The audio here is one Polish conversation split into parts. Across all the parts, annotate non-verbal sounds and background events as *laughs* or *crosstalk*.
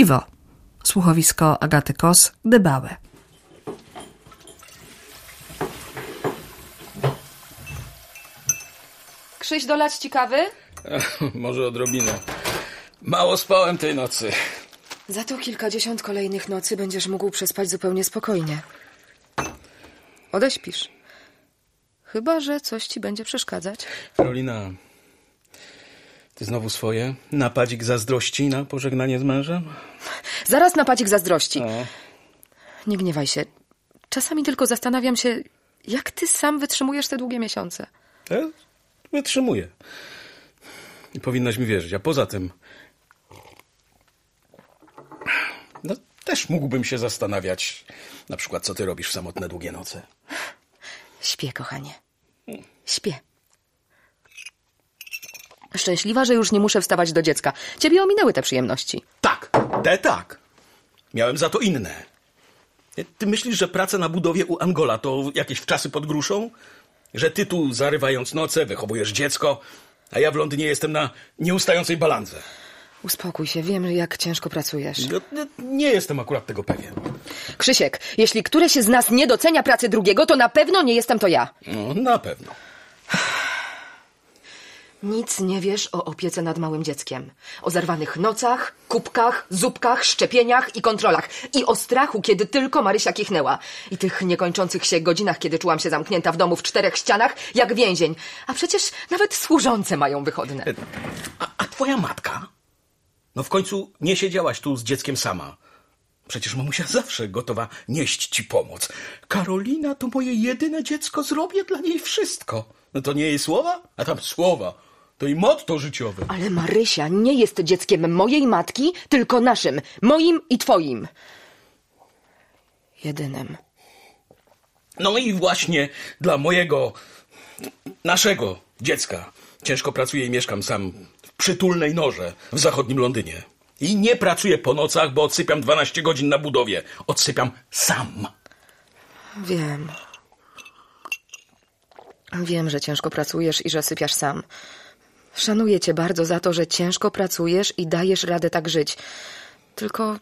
Piwo. Słuchowisko Agaty Kos, Debałe. Krzyś, dolać ci kawy? *laughs* Może odrobinę. Mało spałem tej nocy. Za to kilkadziesiąt kolejnych nocy będziesz mógł przespać zupełnie spokojnie. Odeśpisz. Chyba, że coś ci będzie przeszkadzać. Karolina, ty znowu swoje? Napadzik zazdrości na pożegnanie z mężem? Zaraz napadzik zazdrości. No. Nie gniewaj się. Czasami tylko zastanawiam się, jak ty sam wytrzymujesz te długie miesiące. Ja wytrzymuję. I powinnaś mi wierzyć. A poza tym... No, też mógłbym się zastanawiać, na przykład, co ty robisz w samotne długie noce. Śpię, kochanie. Śpię. Szczęśliwa, że już nie muszę wstawać do dziecka. Ciebie ominęły te przyjemności. Tak, te tak. Miałem za to inne. Ty myślisz, że praca na budowie u Angola to jakieś wczasy pod gruszą? Że ty tu zarywając noce wychowujesz dziecko, a ja w Londynie jestem na nieustającej balandze. Uspokój się, wiem, jak ciężko pracujesz. No, no, nie jestem akurat tego pewien. Krzysiek, jeśli któreś z nas nie docenia pracy drugiego, to na pewno nie jestem to ja. No, na pewno. Nic nie wiesz o opiece nad małym dzieckiem. O zerwanych nocach, kubkach, zupkach, szczepieniach i kontrolach. I o strachu, kiedy tylko Marysia kichnęła. I tych niekończących się godzinach, kiedy czułam się zamknięta w domu w czterech ścianach, jak więzień. A przecież nawet służące mają wychodne. A, a twoja matka? No w końcu nie siedziałaś tu z dzieckiem sama. Przecież mamusia zawsze gotowa nieść ci pomoc. Karolina to moje jedyne dziecko, zrobię dla niej wszystko. No to nie jej słowa? A tam słowa. To i motto życiowe. Ale Marysia nie jest dzieckiem mojej matki, tylko naszym. Moim i twoim. Jedynym. No i właśnie dla mojego, naszego dziecka ciężko pracuję i mieszkam sam w przytulnej norze w zachodnim Londynie. I nie pracuję po nocach, bo odsypiam 12 godzin na budowie. Odsypiam sam. Wiem. Wiem, że ciężko pracujesz i że sypiasz sam. Szanuję cię bardzo za to, że ciężko pracujesz i dajesz radę tak żyć. Tylko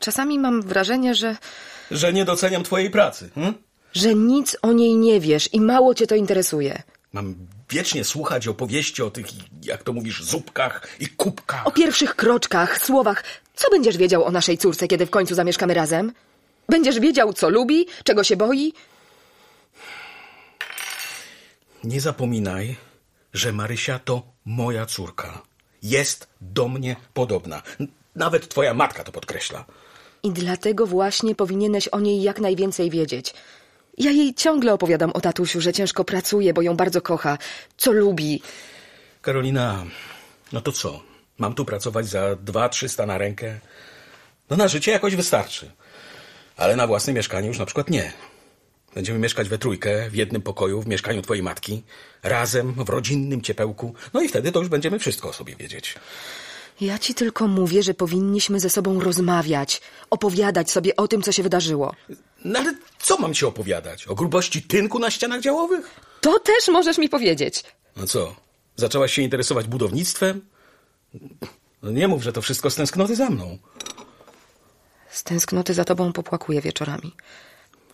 czasami mam wrażenie, że, Że nie doceniam twojej pracy. Hm? że nic o niej nie wiesz i mało cię to interesuje. Mam wiecznie słuchać opowieści o tych, jak to mówisz, zupkach i kubkach. O pierwszych kroczkach, słowach. Co będziesz wiedział o naszej córce, kiedy w końcu zamieszkamy razem? Będziesz wiedział, co lubi, czego się boi? Nie zapominaj, że Marysia to moja córka. Jest do mnie podobna. Nawet twoja matka to podkreśla. I dlatego właśnie powinieneś o niej jak najwięcej wiedzieć. Ja jej ciągle opowiadam o tatusiu, że ciężko pracuje, bo ją bardzo kocha, co lubi. Karolina, no to co? Mam tu pracować za dwa, trzysta na rękę? No na życie jakoś wystarczy. Ale na własne mieszkanie już na przykład nie. Będziemy mieszkać we trójkę, w jednym pokoju, w mieszkaniu twojej matki, razem, w rodzinnym ciepełku. No i wtedy to już będziemy wszystko o sobie wiedzieć. Ja ci tylko mówię, że powinniśmy ze sobą rozmawiać, opowiadać sobie o tym, co się wydarzyło. No ale co mam ci opowiadać? O grubości tynku na ścianach działowych? To też możesz mi powiedzieć. No co? Zaczęłaś się interesować budownictwem? No nie mów, że to wszystko z tęsknoty za mną. Z tęsknoty za tobą popłakuję wieczorami.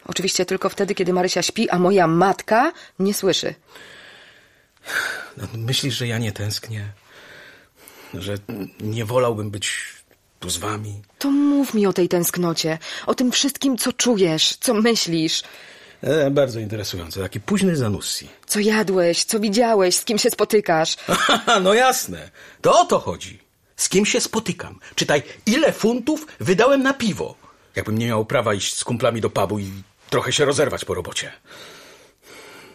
Oczywiście tylko wtedy, kiedy Marysia śpi, a moja matka nie słyszy. No, myślisz, że ja nie tęsknię? Że nie wolałbym być tu z wami? To mów mi o tej tęsknocie, o tym wszystkim, co czujesz, co myślisz, E, bardzo interesujące. Taki późny Zanussi. co jadłeś, co widziałeś, z kim się spotykasz. *laughs* no jasne. To o to chodzi. Z kim się spotykam? Czytaj, ile funtów wydałem na piwo? Jakbym nie miał prawa iść z kumplami do pubu i trochę się rozerwać po robocie.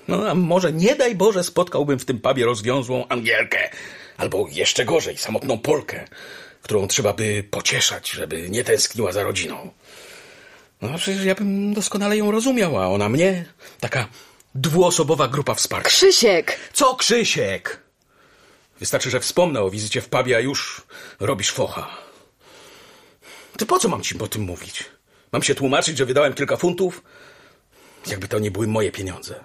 No a może nie daj Boże spotkałbym w tym pubie rozwiązłą Angielkę. Albo jeszcze gorzej, samotną Polkę, którą trzeba by pocieszać, żeby nie tęskniła za rodziną. No przecież ja bym doskonale ją rozumiał, a ona mnie. Taka dwuosobowa grupa wsparcia. Krzysiek! Co Krzysiek? Wystarczy, że wspomnę o wizycie w pubie, a już robisz focha. Ty po co mam ci o tym mówić? Mam się tłumaczyć, że wydałem kilka funtów? Jakby to nie były moje pieniądze.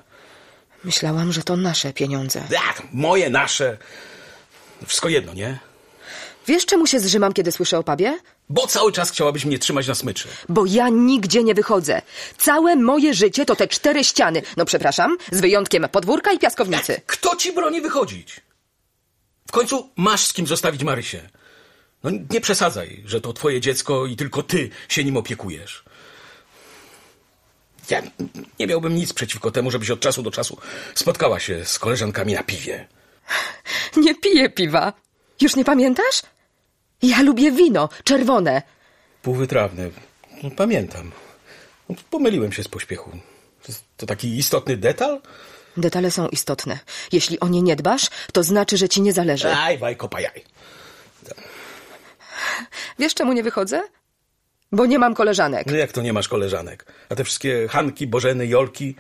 Myślałam, że to nasze pieniądze. Jak? Moje, nasze. Wszystko jedno, nie? Wiesz, czemu się zrzymam, kiedy słyszę o pubie? Bo cały czas chciałabyś mnie trzymać na smyczy. Bo ja nigdzie nie wychodzę. Całe moje życie to te cztery ściany. No przepraszam, z wyjątkiem podwórka i piaskownicy. Kto ci broni wychodzić? W końcu masz z kim zostawić Marysię. No nie przesadzaj, że to twoje dziecko i tylko ty się nim opiekujesz. Ja nie miałbym nic przeciwko temu, żebyś od czasu do czasu spotkała się z koleżankami na piwie. Nie piję piwa. Już nie pamiętasz? Ja lubię wino, czerwone. Półwytrawne. Pamiętam. Pomyliłem się z pośpiechu. To, to taki istotny detal? Detale są istotne. Jeśli o nie nie dbasz, to znaczy, że ci nie zależy. Aj, wajko, pajaj. Wiesz, czemu nie wychodzę? Bo nie mam koleżanek. No jak to nie masz koleżanek? A te wszystkie Hanki, Bożeny, Jolki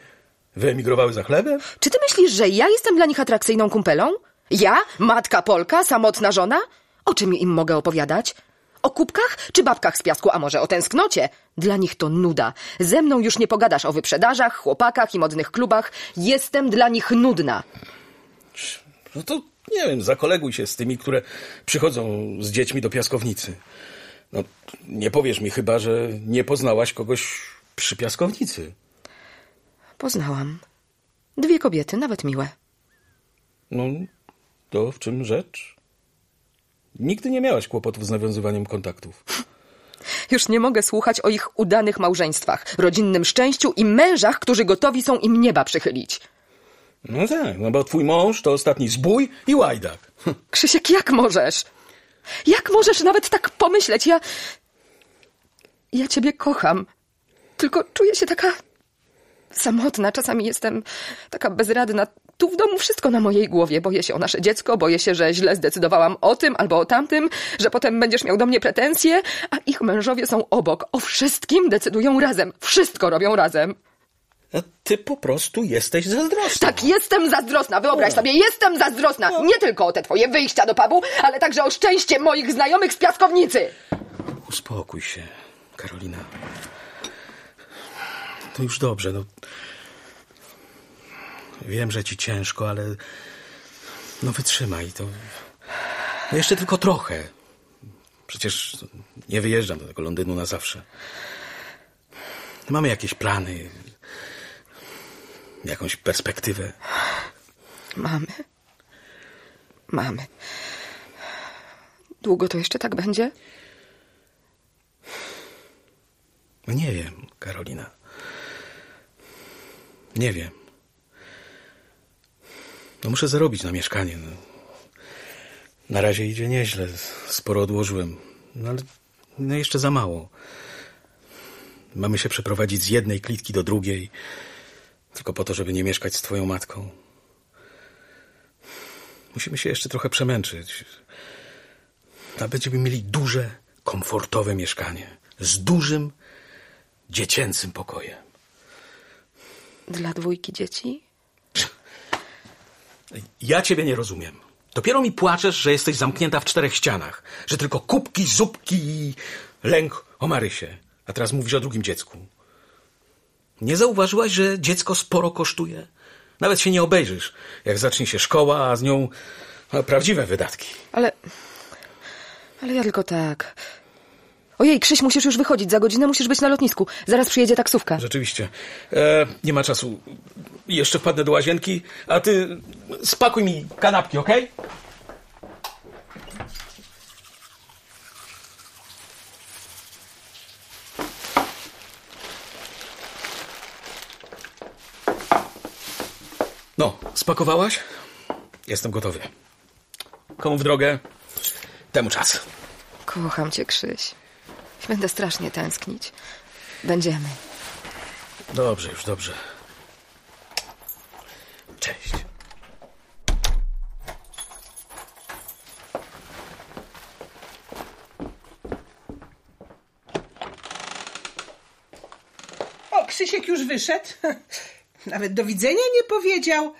wyemigrowały za chlebem? Czy ty myślisz, że ja jestem dla nich atrakcyjną kumpelą? Ja? Matka Polka? Samotna żona? O czym im mogę opowiadać? O kubkach czy babkach z piasku, a może o tęsknocie? Dla nich to nuda. Ze mną już nie pogadasz o wyprzedażach, chłopakach i modnych klubach. Jestem dla nich nudna. No to nie wiem, zakoleguj się z tymi, które przychodzą z dziećmi do piaskownicy. No, nie powiesz mi chyba, że nie poznałaś kogoś przy piaskownicy. Poznałam. Dwie kobiety, nawet miłe. No, to w czym rzecz? Nigdy nie miałaś kłopotów z nawiązywaniem kontaktów. *laughs* Już nie mogę słuchać o ich udanych małżeństwach, rodzinnym szczęściu i mężach, którzy gotowi są im nieba przychylić. No tak, no bo twój mąż to ostatni zbój i łajdak. Krzysiek, jak możesz? Jak możesz nawet tak pomyśleć? Ja. Ja ciebie kocham. Tylko czuję się taka. samotna. Czasami jestem taka bezradna. Tu w domu wszystko na mojej głowie. Boję się o nasze dziecko, boję się, że źle zdecydowałam o tym albo o tamtym, że potem będziesz miał do mnie pretensje, a ich mężowie są obok. O wszystkim decydują razem. Wszystko robią razem. Ty po prostu jesteś zazdrosna. Tak, jestem zazdrosna. Wyobraź sobie, jestem zazdrosna. Nie tylko o te twoje wyjścia do pubu, ale także o szczęście moich znajomych z piaskownicy. Uspokój się, Karolina. To już dobrze, no. Wiem, że ci ciężko, ale. No wytrzymaj to. No jeszcze tylko trochę. Przecież nie wyjeżdżam do tego Londynu na zawsze. Mamy jakieś plany. Jakąś perspektywę. Mamy. Mamy. Długo to jeszcze tak będzie? No nie wiem, Karolina. Nie wiem. No muszę zarobić na mieszkanie. No. Na razie idzie nieźle. Sporo odłożyłem. No ale no jeszcze za mało. Mamy się przeprowadzić z jednej klitki do drugiej. Tylko po to, żeby nie mieszkać z twoją matką. Musimy się jeszcze trochę przemęczyć. A będziemy mieli duże, komfortowe mieszkanie. Z dużym, dziecięcym pokojem. Dla dwójki dzieci? Ja ciebie nie rozumiem. Dopiero mi płaczesz, że jesteś zamknięta w czterech ścianach. Że tylko kubki, zupki i lęk o Marysię. A teraz mówisz o drugim dziecku. Nie zauważyłaś, że dziecko sporo kosztuje? Nawet się nie obejrzysz, jak zacznie się szkoła, a z nią no, prawdziwe wydatki. Ale. Ale ja tylko tak. Ojej, Krzyś, musisz już wychodzić. Za godzinę musisz być na lotnisku. Zaraz przyjedzie taksówka. Rzeczywiście. E, nie ma czasu. Jeszcze wpadnę do łazienki, a ty spakuj mi kanapki, okej? No, spakowałaś? Jestem gotowy. Komu w drogę? Temu czas. Kocham cię, Krzyś. Będę strasznie tęsknić. Będziemy. Dobrze, już dobrze. Cześć. O, Krzysiek już wyszedł. *laughs* Nawet do widzenia nie powiedział.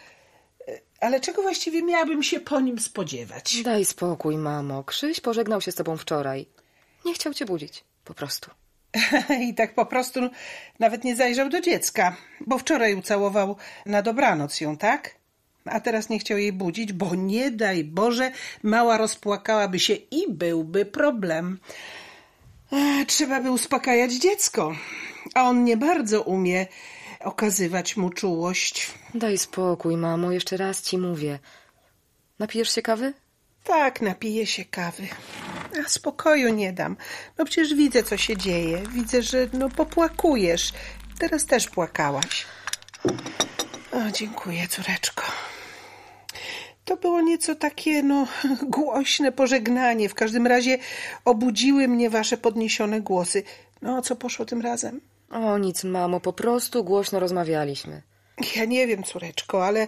Ale czego właściwie miałabym się po nim spodziewać? Daj spokój, mamo. Krzyś pożegnał się z tobą wczoraj. Nie chciał cię budzić. Po prostu. *laughs* I tak po prostu nawet nie zajrzał do dziecka, bo wczoraj ucałował na dobranoc ją, tak? A teraz nie chciał jej budzić, bo nie daj Boże, mała rozpłakałaby się i byłby problem. E, trzeba by uspokajać dziecko, a on nie bardzo umie okazywać mu czułość. Daj spokój, mamo, jeszcze raz ci mówię. Napijesz się kawy? Tak, napiję się kawy. A spokoju nie dam. No przecież widzę, co się dzieje. Widzę, że no popłakujesz. Teraz też płakałaś. O, dziękuję, córeczko. To było nieco takie, no, *laughs* głośne pożegnanie. W każdym razie obudziły mnie wasze podniesione głosy. No, o co poszło tym razem? O, nic, mamo, po prostu głośno rozmawialiśmy. Ja nie wiem, córeczko, ale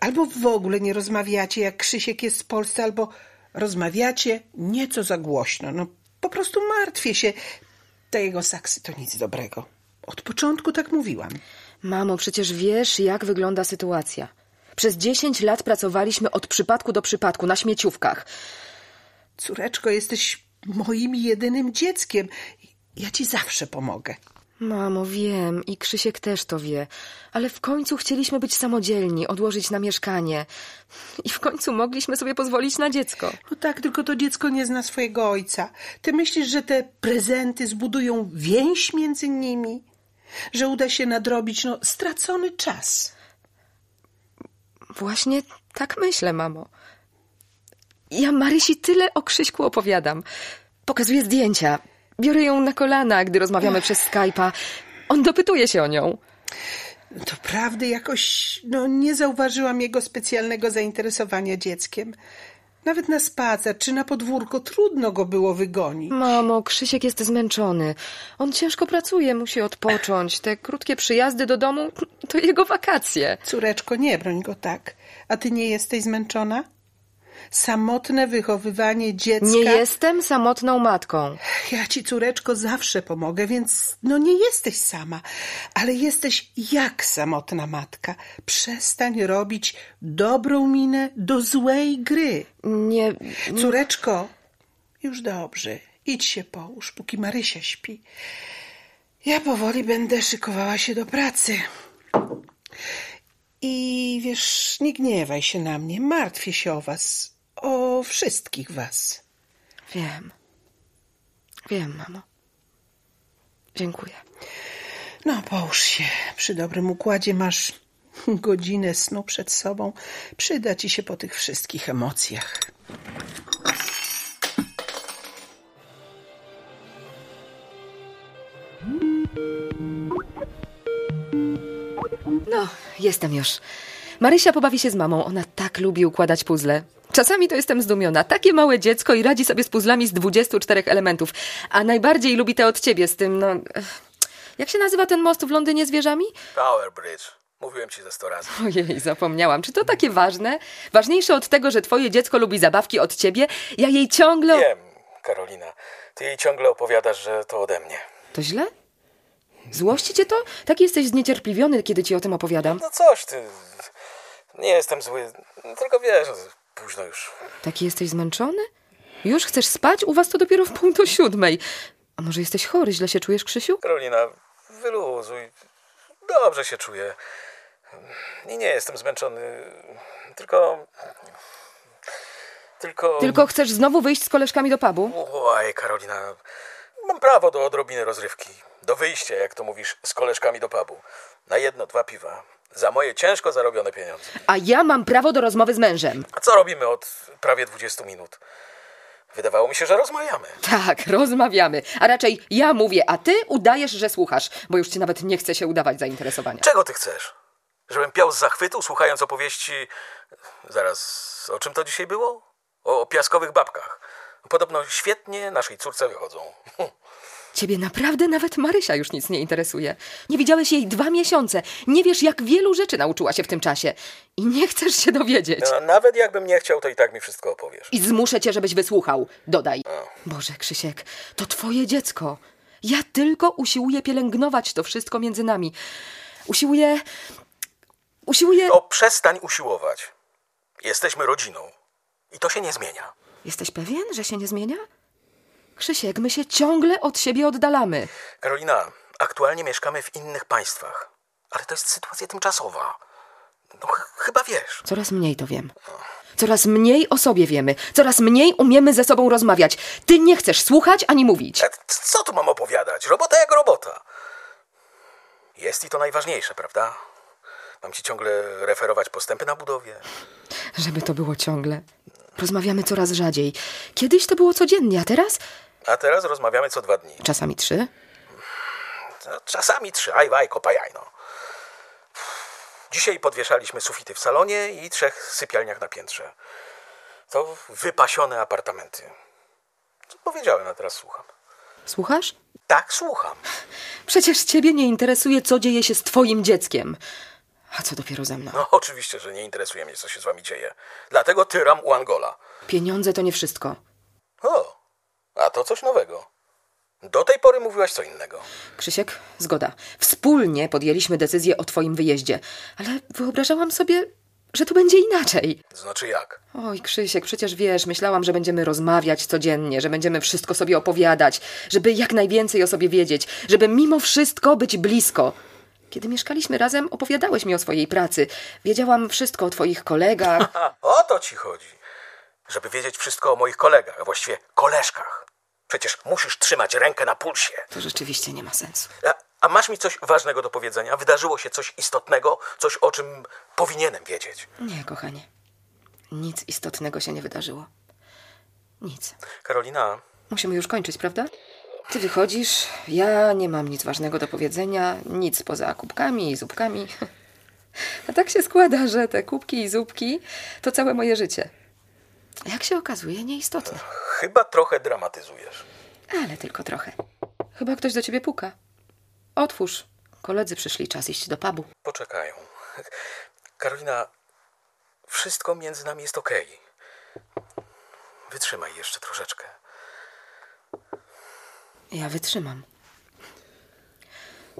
albo w ogóle nie rozmawiacie, jak Krzysiek jest w Polsce, albo rozmawiacie nieco za głośno. No, po prostu martwię się. Te jego saksy to nic dobrego. Od początku tak mówiłam. Mamo, przecież wiesz, jak wygląda sytuacja. Przez 10 lat pracowaliśmy od przypadku do przypadku na śmieciówkach. Córeczko, jesteś moim jedynym dzieckiem. Ja ci zawsze pomogę. Mamo, wiem i Krzysiek też to wie, ale w końcu chcieliśmy być samodzielni, odłożyć na mieszkanie. I w końcu mogliśmy sobie pozwolić na dziecko. No tak, tylko to dziecko nie zna swojego ojca. Ty myślisz, że te prezenty zbudują więź między nimi? Że uda się nadrobić, no, stracony czas. Właśnie tak myślę, mamo. Ja Marysi tyle o Krzyśku opowiadam. Pokazuję zdjęcia. Biorę ją na kolana, gdy rozmawiamy przez Skype'a. On dopytuje się o nią. To prawdy jakoś, no, nie zauważyłam jego specjalnego zainteresowania dzieckiem. Nawet na spacer czy na podwórko trudno go było wygonić. Mamo, Krzysiek jest zmęczony. On ciężko pracuje, musi odpocząć. Te krótkie przyjazdy do domu to jego wakacje. Córeczko, nie broń go tak. A ty nie jesteś zmęczona? Samotne wychowywanie dziecka. Nie jestem samotną matką. Ja ci, córeczko, zawsze pomogę, więc no nie jesteś sama, ale jesteś jak samotna matka. Przestań robić dobrą minę do złej gry. Nie. Córeczko, już dobrze. Idź się połóż, póki Marysia śpi. Ja powoli będę szykowała się do pracy. I wiesz, nie gniewaj się na mnie, martwię się o was, o wszystkich was. Wiem. Wiem, mamo. Dziękuję. No, połóż się. Przy dobrym układzie masz *laughs* godzinę snu przed sobą. Przyda ci się po tych wszystkich emocjach. No, jestem już. Marysia pobawi się z mamą. Ona tak lubi układać puzzle. Czasami to jestem zdumiona. Takie małe dziecko i radzi sobie z puzzlami z 24 elementów. A najbardziej lubi te od ciebie z tym, no... Jak się nazywa ten most w Londynie z wieżami? Tower Bridge. Mówiłem ci ze sto razy. Ojej, zapomniałam. Czy to takie ważne? Ważniejsze od tego, że twoje dziecko lubi zabawki od ciebie? Ja jej ciągle... Wiem, Karolina. Ty jej ciągle opowiadasz, że to ode mnie. To źle? Złości cię to? Tak jesteś zniecierpliwiony, kiedy ci o tym opowiadam. No coś ty. Nie jestem zły. Tylko wiesz, późno już. Taki jesteś zmęczony? Już chcesz spać? U was to dopiero w pół do siódmej. A może jesteś chory? Źle się czujesz, Krzysiu? Karolina, wyluzuj. Dobrze się czuję. I nie jestem zmęczony. Tylko. Tylko. Tylko chcesz znowu wyjść z koleżkami do pubu? Oj, Karolina. Mam prawo do odrobiny rozrywki. Do wyjścia, jak to mówisz, z koleżkami do pubu. Na jedno, dwa piwa. Za moje ciężko zarobione pieniądze. A ja mam prawo do rozmowy z mężem. A co robimy od prawie 20 minut? Wydawało mi się, że rozmawiamy. Tak, *laughs* rozmawiamy. A raczej ja mówię, a ty udajesz, że słuchasz, bo już ci nawet nie chce się udawać zainteresowania. Czego ty chcesz? Żebym piał z zachwytu, słuchając opowieści. Zaraz, o czym to dzisiaj było? O piaskowych babkach. Podobno świetnie naszej córce wychodzą. *laughs* Ciebie naprawdę nawet Marysia już nic nie interesuje. Nie widziałeś jej dwa miesiące. Nie wiesz, jak wielu rzeczy nauczyła się w tym czasie. I nie chcesz się dowiedzieć. No, nawet jakbym nie chciał, to i tak mi wszystko opowiesz. I zmuszę cię, żebyś wysłuchał. Dodaj. Boże, Krzysiek, to twoje dziecko. Ja tylko usiłuję pielęgnować to wszystko między nami. Usiłuję. Usiłuję. To przestań usiłować. Jesteśmy rodziną. I to się nie zmienia. Jesteś pewien, że się nie zmienia? Krzysiek, my się ciągle od siebie oddalamy. Karolina, aktualnie mieszkamy w innych państwach. Ale to jest sytuacja tymczasowa. No ch- chyba wiesz. Coraz mniej to wiem. Coraz mniej o sobie wiemy. Coraz mniej umiemy ze sobą rozmawiać. Ty nie chcesz słuchać ani mówić. E, Co tu mam opowiadać? Robota jak robota. Jest i to najważniejsze, prawda? Mam ci ciągle referować postępy na budowie. Żeby to było ciągle. Rozmawiamy coraz rzadziej. Kiedyś to było codziennie, a teraz A teraz rozmawiamy co dwa dni. czasami trzy. No, Czasami trzy, aj waj, kopajaj, no. Dzisiaj podwieszaliśmy sufity w salonie i trzech sypialniach na piętrze. To wypasione apartamenty. Co powiedziałem, a teraz słucham. Słuchasz? Tak, słucham. Przecież ciebie nie interesuje, co dzieje się z twoim dzieckiem. A co dopiero ze mną? No oczywiście, że nie interesuje mnie, co się z wami dzieje. Dlatego tyram u Angola. Pieniądze to nie wszystko. O, a to coś nowego. Do tej pory mówiłaś co innego. Krzysiek, zgoda. Wspólnie podjęliśmy decyzję o twoim wyjeździe, ale wyobrażałam sobie, że to będzie inaczej. Znaczy jak? Oj, Krzysiek, przecież wiesz, myślałam, że będziemy rozmawiać codziennie, że będziemy wszystko sobie opowiadać, żeby jak najwięcej o sobie wiedzieć, żeby mimo wszystko być blisko. Kiedy mieszkaliśmy razem, opowiadałeś mi o swojej pracy. Wiedziałam wszystko o twoich kolegach. *laughs* O to ci chodzi. Żeby wiedzieć wszystko o moich kolegach, a właściwie koleżkach. Przecież musisz trzymać rękę na pulsie. To rzeczywiście nie ma sensu. A, a masz mi coś ważnego do powiedzenia? Wydarzyło się coś istotnego, coś o czym powinienem wiedzieć. Nie, kochanie. Nic istotnego się nie wydarzyło. Nic. Karolina, Musimy już kończyć, prawda? Ty wychodzisz, ja nie mam nic ważnego do powiedzenia, nic poza kubkami i zupkami. *laughs* A tak się składa, że te kubki i zupki to całe moje życie. Jak się okazuje, nieistotne. chyba trochę dramatyzujesz. Ale tylko trochę. Chyba ktoś do ciebie puka. Otwórz. Koledzy przyszli, czas iść do pubu. Poczekają. *laughs* Karolina, wszystko między nami jest okej. Wytrzymaj jeszcze troszeczkę. Ja wytrzymam.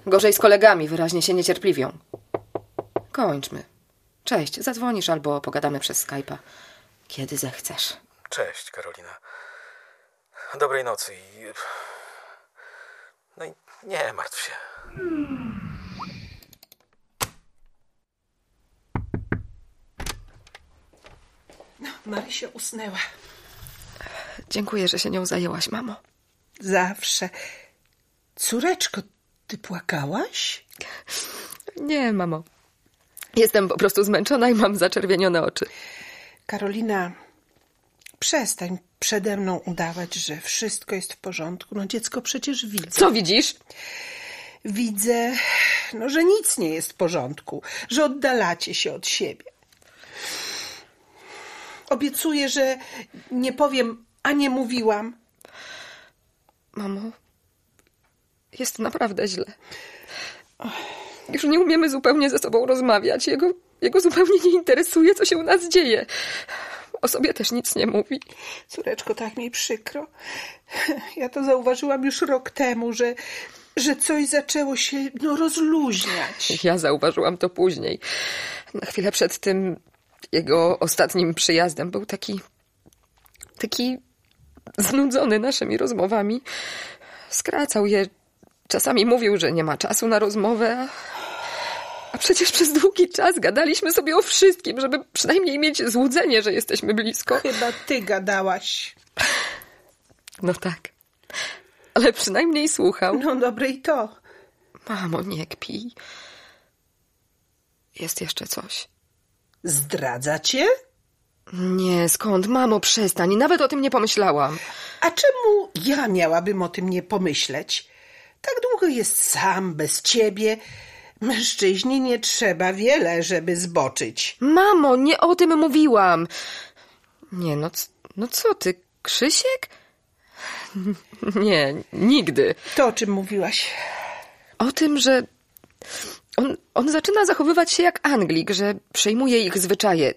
Gorzej z kolegami, wyraźnie się niecierpliwią. Kończmy. Cześć, zadzwonisz albo pogadamy przez Skype'a. Kiedy zechcesz. Cześć, Karolina. Dobrej nocy i. No i nie martw się. Marysia usnęła. Dziękuję, że się nią zajęłaś, mamo. Zawsze. Córeczko, ty płakałaś? Nie, mamo. Jestem po prostu zmęczona i mam zaczerwienione oczy. Karolina, przestań przede mną udawać, że wszystko jest w porządku. No dziecko przecież widzę. Co widzisz? Widzę, no, że nic nie jest w porządku, że oddalacie się od siebie. Obiecuję, że nie powiem, a nie mówiłam. Mamo, jest naprawdę źle. Już nie umiemy zupełnie ze sobą rozmawiać. Jego, jego zupełnie nie interesuje, co się u nas dzieje. O sobie też nic nie mówi. Córeczko, tak mi przykro. Ja to zauważyłam już rok temu, że, że coś zaczęło się no, rozluźniać. Ja zauważyłam to później. Na chwilę przed tym jego ostatnim przyjazdem był taki. taki znudzony naszymi rozmowami. Skracał je. Czasami mówił, że nie ma czasu na rozmowę, a, przecież przez długi czas gadaliśmy sobie o wszystkim, żeby przynajmniej mieć złudzenie, że jesteśmy blisko. Chyba ty gadałaś. No tak. Ale przynajmniej słuchał. No dobre i to. Mamo, nie kpij. Jest jeszcze coś. Zdradza cię? Nie, skąd? Mamo, przestań. Nawet o tym nie pomyślałam. A czemu ja miałabym o tym nie pomyśleć? Tak długo jest sam, bez ciebie. Mężczyźnie nie trzeba wiele, żeby zboczyć. Mamo, nie o tym mówiłam. Nie, no, no co ty, Krzysiek? *laughs* Nie, nigdy. To, o czym mówiłaś. O tym, że on, on zaczyna zachowywać się jak Anglik, że przejmuje ich zwyczaje.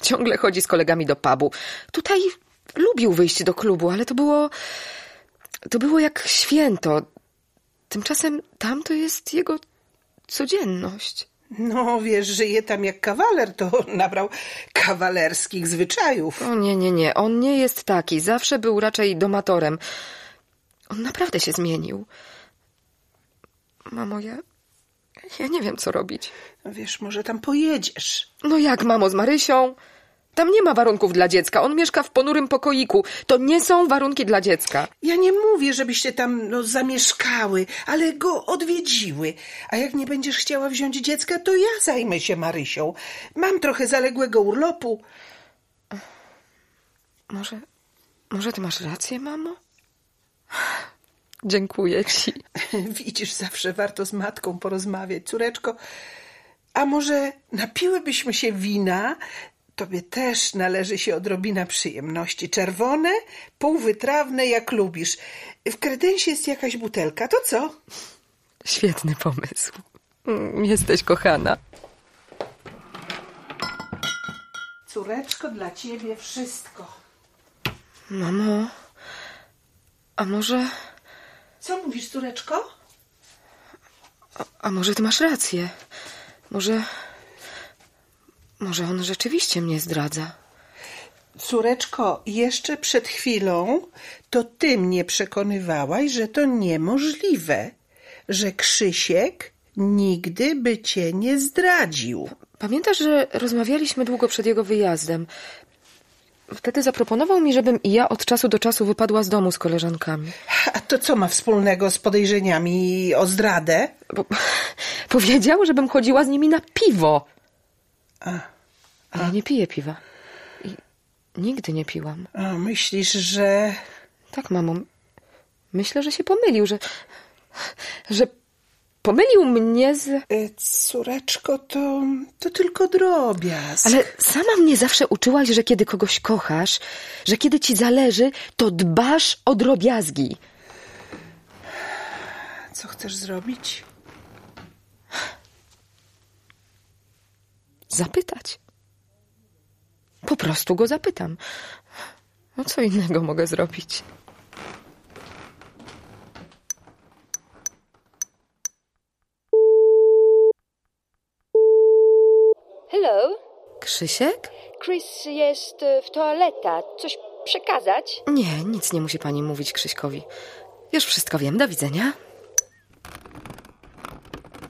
Ciągle chodzi z kolegami do pubu. Tutaj lubił wyjść do klubu, ale to było. To było jak święto. Tymczasem tam to jest jego codzienność. No, wiesz, żyje tam jak kawaler, to *laughs* nabrał kawalerskich zwyczajów. O nie, nie, nie. On nie jest taki. Zawsze był raczej domatorem. On naprawdę się zmienił. Mamo, ja. Ja nie wiem, co robić. No wiesz, może tam pojedziesz. No jak, mamo, z Marysią? Tam nie ma warunków dla dziecka. On mieszka w ponurym pokoiku. To nie są warunki dla dziecka. Ja nie mówię, żebyście tam no, zamieszkały, ale go odwiedziły. A jak nie będziesz chciała wziąć dziecka, to ja zajmę się Marysią. Mam trochę zaległego urlopu. Może, może ty masz rację, mamo? Dziękuję ci. *laughs* Widzisz, zawsze warto z matką porozmawiać. Córeczko, a może napiłybyśmy się wina? Tobie też należy się odrobina przyjemności. Czerwone, półwytrawne, jak lubisz. W kredensie jest jakaś butelka, to co? Świetny pomysł. Mm, Jesteś kochana. Córeczko, dla ciebie wszystko. Mamo, a może, Co mówisz, córeczko? a może ty masz rację? Może, może on rzeczywiście mnie zdradza? Córeczko, jeszcze przed chwilą to ty mnie przekonywałaś, że to niemożliwe, że Krzysiek nigdy by cię nie zdradził. Pamiętasz, że rozmawialiśmy długo przed jego wyjazdem? Wtedy zaproponował mi, żebym i ja od czasu do czasu wypadła z domu z koleżankami. A to co ma wspólnego z podejrzeniami o zdradę? Bo, *laughs* powiedział, żebym chodziła z nimi na piwo. A, A ja nie piję piwa. I nigdy nie piłam. a myślisz, że... Tak, mamo. Myślę, że się pomylił, że. że pomylił mnie z. E, Córeczko, to, to tylko drobiazg. Ale sama mnie zawsze uczyłaś, że kiedy kogoś kochasz, że kiedy ci zależy, to dbasz o drobiazgi. Co chcesz zrobić? Zapytać. Po prostu go zapytam. No co innego mogę zrobić? Krzysiek? Chris jest e, w toaleta. Coś przekazać? Nie, nic nie musi pani mówić Krzyśkowi. Już wszystko wiem. Do widzenia.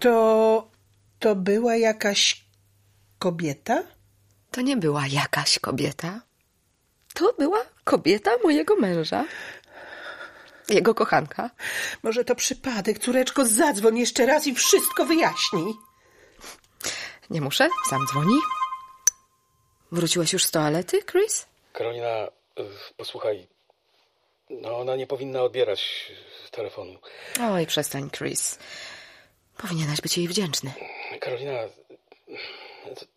To... to była jakaś kobieta? To nie była jakaś kobieta. To była kobieta mojego męża. Jego kochanka. Może to przypadek? Córeczko, zadzwoń jeszcze raz i wszystko wyjaśnij. Nie muszę, sam dzwoni. Wróciłeś już z toalety, Chris? Karolina, y, posłuchaj. No, ona nie powinna odbierać telefonu. Oj, przestań, Chris. Powinieneś być jej wdzięczny. Karolina,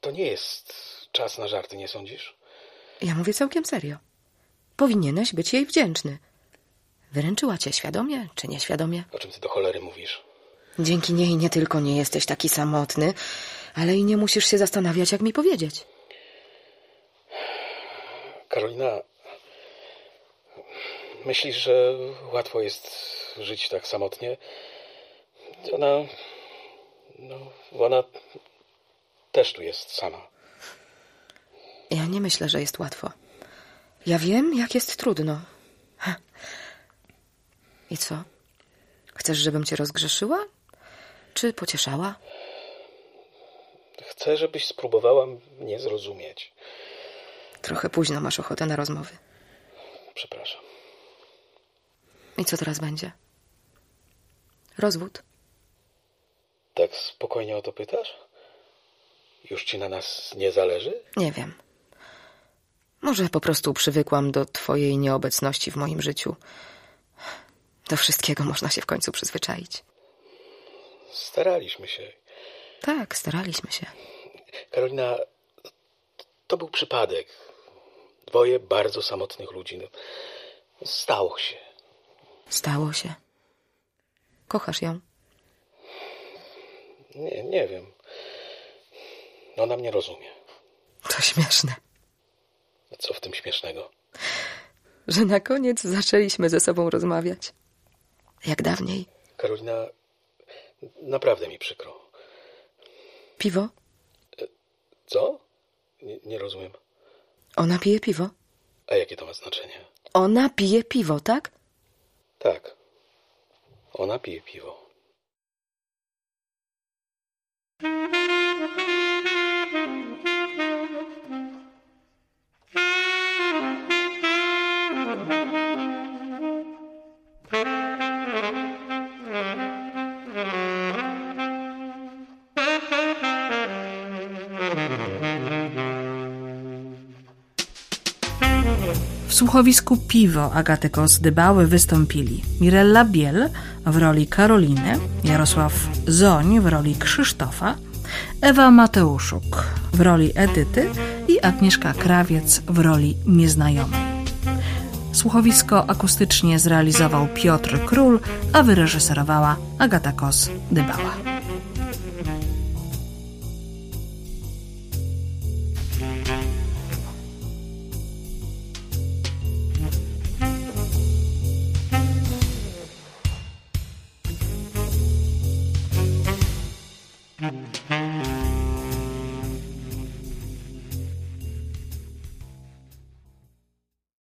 to nie jest czas na żarty, nie sądzisz? Ja mówię całkiem serio. Powinieneś być jej wdzięczny. Wyręczyła cię świadomie czy nieświadomie? O czym ty do cholery mówisz? Dzięki niej nie tylko nie jesteś taki samotny, ale i nie musisz się zastanawiać, jak mi powiedzieć. Karolina, myślisz, że łatwo jest żyć tak samotnie? Ona. No, ona też tu jest sama. Ja nie myślę, że jest łatwo. Ja wiem, jak jest trudno. Ha. I co? Chcesz, żebym cię rozgrzeszyła? Czy pocieszała? Chcę, żebyś spróbowała mnie zrozumieć. Trochę późno masz ochotę na rozmowy. Przepraszam. I co teraz będzie? Rozwód? Tak spokojnie o to pytasz? Już ci na nas nie zależy? Nie wiem. Może po prostu przywykłam do twojej nieobecności w moim życiu. Do wszystkiego można się w końcu przyzwyczaić. Staraliśmy się. Tak, staraliśmy się. Karolina, to był przypadek. Dwoje bardzo samotnych ludzi. Stało się. Stało się. Kochasz ją? Nie, nie wiem. Ona mnie rozumie. To śmieszne, Co w tym śmiesznego? że na koniec zaczęliśmy ze sobą rozmawiać. Jak dawniej. Karolina, naprawdę mi przykro. Piwo? Co? Nie, nie rozumiem. Ona pije piwo? A jakie to ma znaczenie? Ona pije piwo, tak? Tak. Ona pije piwo. W słuchowisku Piwo Agaty Kos-Dybały wystąpili Mirella Biel w roli Karoliny, Jarosław Zoń w roli Krzysztofa, Ewa Mateuszuk w roli Edyty i Agnieszka Krawiec w roli nieznajomej. Słuchowisko akustycznie zrealizował Piotr Król, a wyreżyserowała Agata Kos-Dybała.